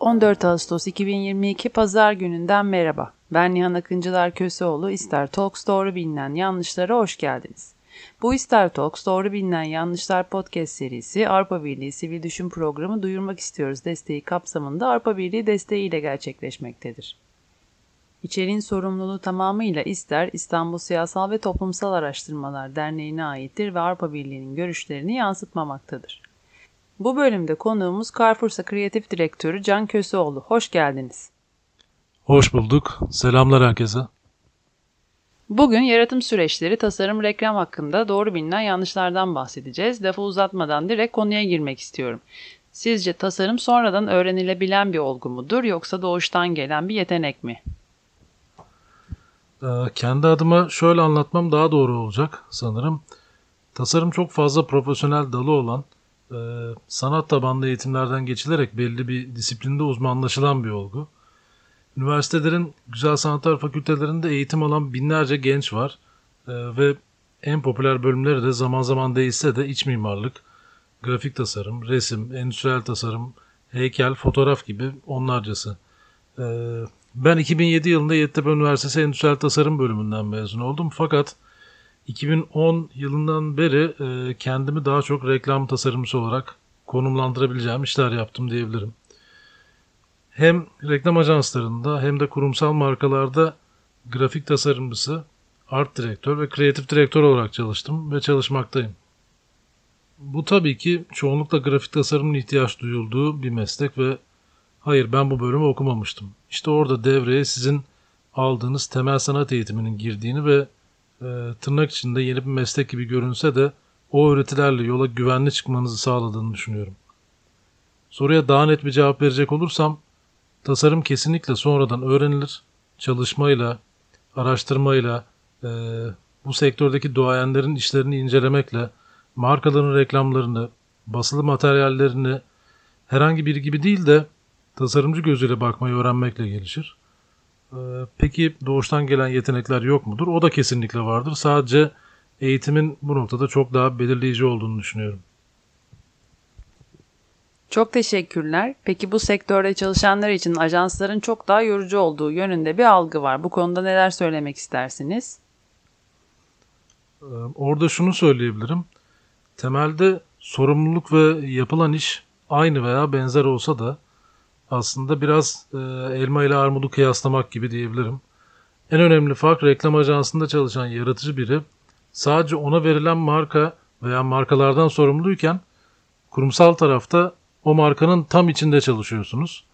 14 Ağustos 2022 Pazar gününden merhaba. Ben Nihan Akıncılar Köseoğlu. İster Talks doğru bilinen yanlışlara hoş geldiniz. Bu İster Talks doğru bilinen yanlışlar podcast serisi Arpa Birliği Sivil Düşün Programı Duyurmak istiyoruz desteği kapsamında Arpa Birliği desteğiyle gerçekleşmektedir. İçeriğin sorumluluğu tamamıyla İster İstanbul Siyasal ve Toplumsal Araştırmalar Derneği'ne aittir ve Arpa Birliği'nin görüşlerini yansıtmamaktadır. Bu bölümde konuğumuz Carrefour'sa kreatif direktörü Can Köseoğlu. Hoş geldiniz. Hoş bulduk. Selamlar herkese. Bugün yaratım süreçleri, tasarım, reklam hakkında doğru bilinen yanlışlardan bahsedeceğiz. Lafı uzatmadan direkt konuya girmek istiyorum. Sizce tasarım sonradan öğrenilebilen bir olgu mudur yoksa doğuştan gelen bir yetenek mi? Ee, kendi adıma şöyle anlatmam daha doğru olacak sanırım. Tasarım çok fazla profesyonel dalı olan, e, sanat tabanlı eğitimlerden geçilerek belli bir disiplinde uzmanlaşılan bir olgu. Üniversitelerin güzel sanatlar fakültelerinde eğitim alan binlerce genç var e, ve en popüler bölümleri de zaman zaman değişse de iç mimarlık, grafik tasarım, resim, endüstriyel tasarım, heykel, fotoğraf gibi onlarcası. E, ben 2007 yılında Yeditepe Üniversitesi Endüstriyel Tasarım bölümünden mezun oldum fakat 2010 yılından beri e, kendimi daha çok reklam tasarımcısı olarak konumlandırabileceğim işler yaptım diyebilirim. Hem reklam ajanslarında hem de kurumsal markalarda grafik tasarımcısı, art direktör ve kreatif direktör olarak çalıştım ve çalışmaktayım. Bu tabii ki çoğunlukla grafik tasarımın ihtiyaç duyulduğu bir meslek ve hayır ben bu bölümü okumamıştım. İşte orada devreye sizin aldığınız temel sanat eğitiminin girdiğini ve e, tırnak içinde yeni bir meslek gibi görünse de o öğretilerle yola güvenli çıkmanızı sağladığını düşünüyorum. Soruya daha net bir cevap verecek olursam, tasarım kesinlikle sonradan öğrenilir, çalışmayla, araştırmayla, e, bu sektördeki duayenlerin işlerini incelemekle, markaların reklamlarını, basılı materyallerini herhangi biri gibi değil de tasarımcı gözüyle bakmayı öğrenmekle gelişir. Ee, peki doğuştan gelen yetenekler yok mudur? O da kesinlikle vardır. Sadece eğitimin bu noktada çok daha belirleyici olduğunu düşünüyorum. Çok teşekkürler. Peki bu sektörde çalışanlar için ajansların çok daha yorucu olduğu yönünde bir algı var. Bu konuda neler söylemek istersiniz? Ee, orada şunu söyleyebilirim. Temelde sorumluluk ve yapılan iş aynı veya benzer olsa da aslında biraz e, elma ile armudu kıyaslamak gibi diyebilirim. En önemli fark reklam ajansında çalışan yaratıcı biri sadece ona verilen marka veya markalardan sorumluyken kurumsal tarafta o markanın tam içinde çalışıyorsunuz.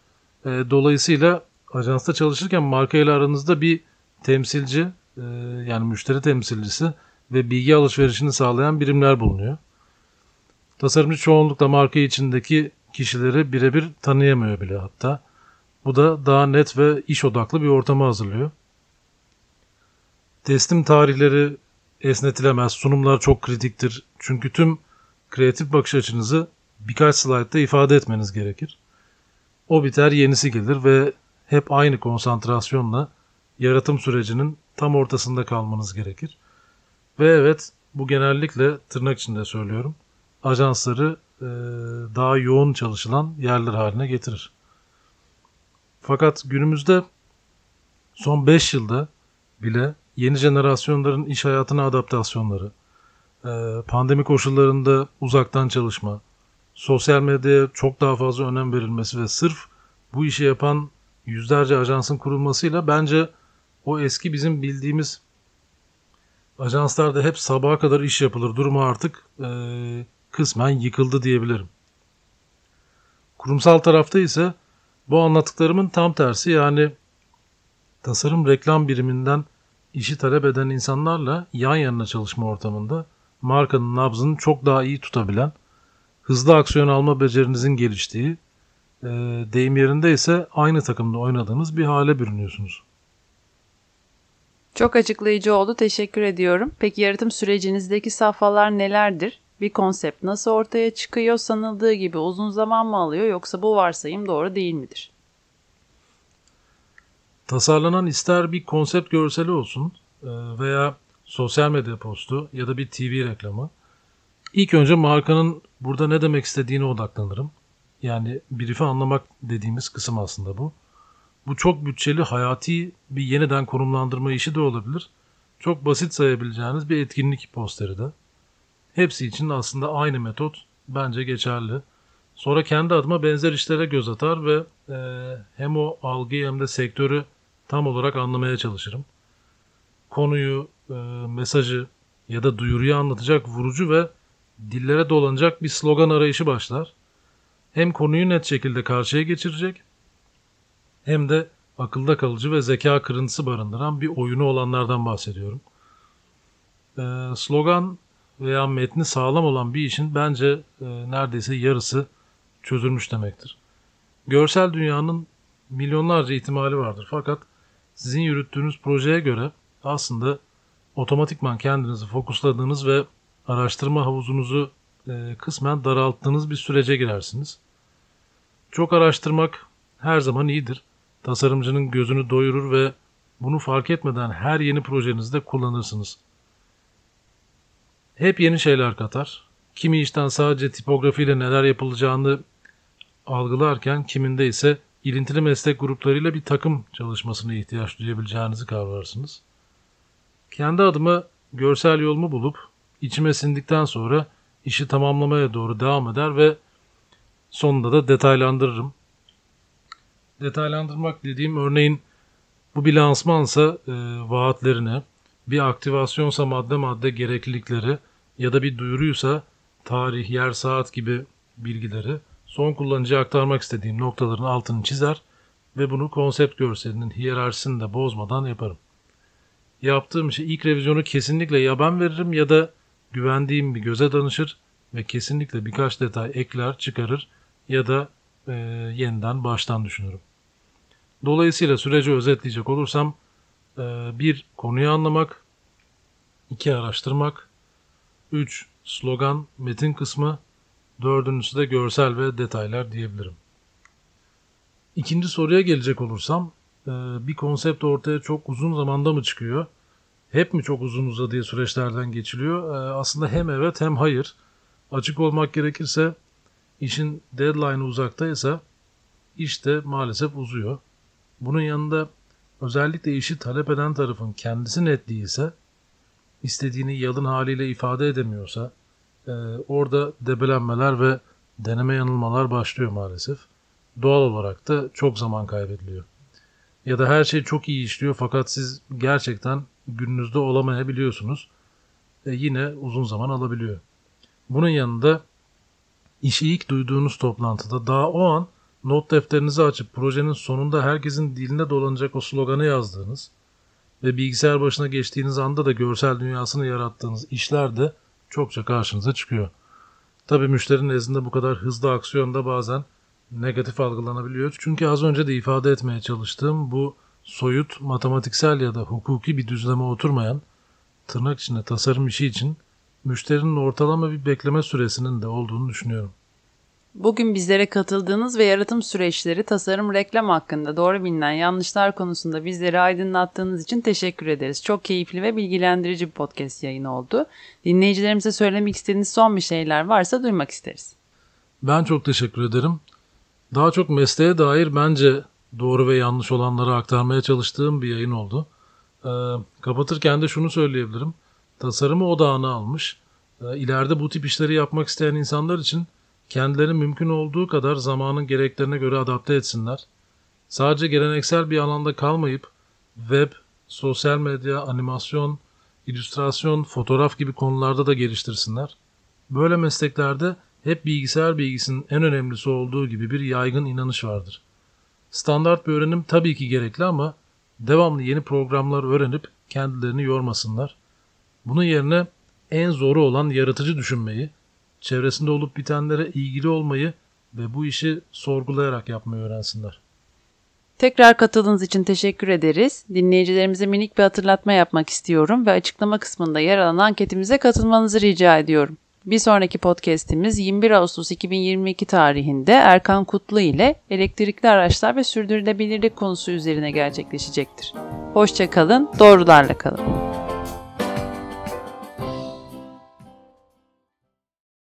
E, dolayısıyla ajansta çalışırken marka ile aranızda bir temsilci e, yani müşteri temsilcisi ve bilgi alışverişini sağlayan birimler bulunuyor. Tasarımcı çoğunlukla marka içindeki kişileri birebir tanıyamıyor bile hatta. Bu da daha net ve iş odaklı bir ortamı hazırlıyor. Teslim tarihleri esnetilemez, sunumlar çok kritiktir. Çünkü tüm kreatif bakış açınızı birkaç slaytta ifade etmeniz gerekir. O biter yenisi gelir ve hep aynı konsantrasyonla yaratım sürecinin tam ortasında kalmanız gerekir. Ve evet bu genellikle tırnak içinde söylüyorum ajansları daha yoğun çalışılan yerler haline getirir. Fakat günümüzde son 5 yılda bile yeni jenerasyonların iş hayatına adaptasyonları, e, pandemi koşullarında uzaktan çalışma, sosyal medyaya çok daha fazla önem verilmesi ve sırf bu işi yapan yüzlerce ajansın kurulmasıyla bence o eski bizim bildiğimiz ajanslarda hep sabaha kadar iş yapılır durumu artık e, kısmen yıkıldı diyebilirim. Kurumsal tarafta ise bu anlattıklarımın tam tersi yani tasarım reklam biriminden işi talep eden insanlarla yan yana çalışma ortamında markanın nabzını çok daha iyi tutabilen, hızlı aksiyon alma becerinizin geliştiği, e, deyim yerinde ise aynı takımda oynadığınız bir hale bürünüyorsunuz. Çok açıklayıcı oldu. Teşekkür ediyorum. Peki yaratım sürecinizdeki safhalar nelerdir? Bir konsept nasıl ortaya çıkıyor sanıldığı gibi uzun zaman mı alıyor yoksa bu varsayım doğru değil midir? Tasarlanan ister bir konsept görseli olsun e, veya sosyal medya postu ya da bir TV reklamı. İlk önce markanın burada ne demek istediğine odaklanırım. Yani brief'i anlamak dediğimiz kısım aslında bu. Bu çok bütçeli hayati bir yeniden konumlandırma işi de olabilir. Çok basit sayabileceğiniz bir etkinlik posteri de. Hepsi için aslında aynı metot bence geçerli. Sonra kendi adıma benzer işlere göz atar ve e, hem o algıyı hem de sektörü tam olarak anlamaya çalışırım. Konuyu, e, mesajı ya da duyuruyu anlatacak vurucu ve dillere dolanacak bir slogan arayışı başlar. Hem konuyu net şekilde karşıya geçirecek hem de akılda kalıcı ve zeka kırıntısı barındıran bir oyunu olanlardan bahsediyorum. Ee, slogan veya metni sağlam olan bir işin bence e, neredeyse yarısı çözülmüş demektir. Görsel dünyanın milyonlarca ihtimali vardır fakat sizin yürüttüğünüz projeye göre aslında otomatikman kendinizi fokusladığınız ve araştırma havuzunuzu e, kısmen daralttığınız bir sürece girersiniz. Çok araştırmak her zaman iyidir. Tasarımcının gözünü doyurur ve bunu fark etmeden her yeni projenizde kullanırsınız. Hep yeni şeyler katar. Kimi işten sadece tipografiyle neler yapılacağını algılarken kiminde ise ilintili meslek gruplarıyla bir takım çalışmasına ihtiyaç duyabileceğinizi kavrarsınız. Kendi adıma görsel yolumu bulup içime sindikten sonra işi tamamlamaya doğru devam eder ve sonunda da detaylandırırım. Detaylandırmak dediğim örneğin bu bir lansmansa e, vaatlerini, bir aktivasyonsa madde madde gereklilikleri ya da bir duyuruysa tarih, yer, saat gibi bilgileri son kullanıcıya aktarmak istediğim noktaların altını çizer ve bunu konsept görselinin hiyerarşisini de bozmadan yaparım. Yaptığım şey ilk revizyonu kesinlikle ya ben veririm ya da güvendiğim bir göze danışır ve kesinlikle birkaç detay ekler, çıkarır ya da e, yeniden baştan düşünürüm. Dolayısıyla süreci özetleyecek olursam bir konuyu anlamak, iki araştırmak, üç slogan, metin kısmı, dördüncüsü de görsel ve detaylar diyebilirim. İkinci soruya gelecek olursam e, bir konsept ortaya çok uzun zamanda mı çıkıyor? Hep mi çok uzun uzadığı süreçlerden geçiliyor? E, aslında hem evet hem hayır. Açık olmak gerekirse işin deadline'ı uzaktaysa iş de maalesef uzuyor. Bunun yanında özellikle işi talep eden tarafın kendisi net değilse, istediğini yalın haliyle ifade edemiyorsa, e, orada debelenmeler ve deneme yanılmalar başlıyor maalesef. Doğal olarak da çok zaman kaybediliyor. Ya da her şey çok iyi işliyor fakat siz gerçekten gününüzde olamayabiliyorsunuz. E, yine uzun zaman alabiliyor. Bunun yanında işi ilk duyduğunuz toplantıda daha o an not defterinizi açıp projenin sonunda herkesin diline dolanacak o sloganı yazdığınız ve bilgisayar başına geçtiğiniz anda da görsel dünyasını yarattığınız işler de çokça karşınıza çıkıyor. Tabii müşterinin nezdinde bu kadar hızlı aksiyonda bazen negatif algılanabiliyor. Çünkü az önce de ifade etmeye çalıştığım bu soyut, matematiksel ya da hukuki bir düzleme oturmayan tırnak içinde tasarım işi için müşterinin ortalama bir bekleme süresinin de olduğunu düşünüyorum. Bugün bizlere katıldığınız ve yaratım süreçleri, tasarım, reklam hakkında doğru bilinen yanlışlar konusunda bizleri aydınlattığınız için teşekkür ederiz. Çok keyifli ve bilgilendirici bir podcast yayını oldu. Dinleyicilerimize söylemek istediğiniz son bir şeyler varsa duymak isteriz. Ben çok teşekkür ederim. Daha çok mesleğe dair bence doğru ve yanlış olanları aktarmaya çalıştığım bir yayın oldu. Ee, kapatırken de şunu söyleyebilirim. Tasarımı odağına almış, e, ileride bu tip işleri yapmak isteyen insanlar için kendilerini mümkün olduğu kadar zamanın gereklerine göre adapte etsinler. Sadece geleneksel bir alanda kalmayıp web, sosyal medya, animasyon, illüstrasyon, fotoğraf gibi konularda da geliştirsinler. Böyle mesleklerde hep bilgisayar bilgisinin en önemlisi olduğu gibi bir yaygın inanış vardır. Standart bir öğrenim tabii ki gerekli ama devamlı yeni programlar öğrenip kendilerini yormasınlar. Bunun yerine en zoru olan yaratıcı düşünmeyi, çevresinde olup bitenlere ilgili olmayı ve bu işi sorgulayarak yapmayı öğrensinler. Tekrar katıldığınız için teşekkür ederiz. Dinleyicilerimize minik bir hatırlatma yapmak istiyorum ve açıklama kısmında yer alan anketimize katılmanızı rica ediyorum. Bir sonraki podcast'imiz 21 Ağustos 2022 tarihinde Erkan Kutlu ile elektrikli araçlar ve sürdürülebilirlik konusu üzerine gerçekleşecektir. Hoşçakalın, doğrularla kalın.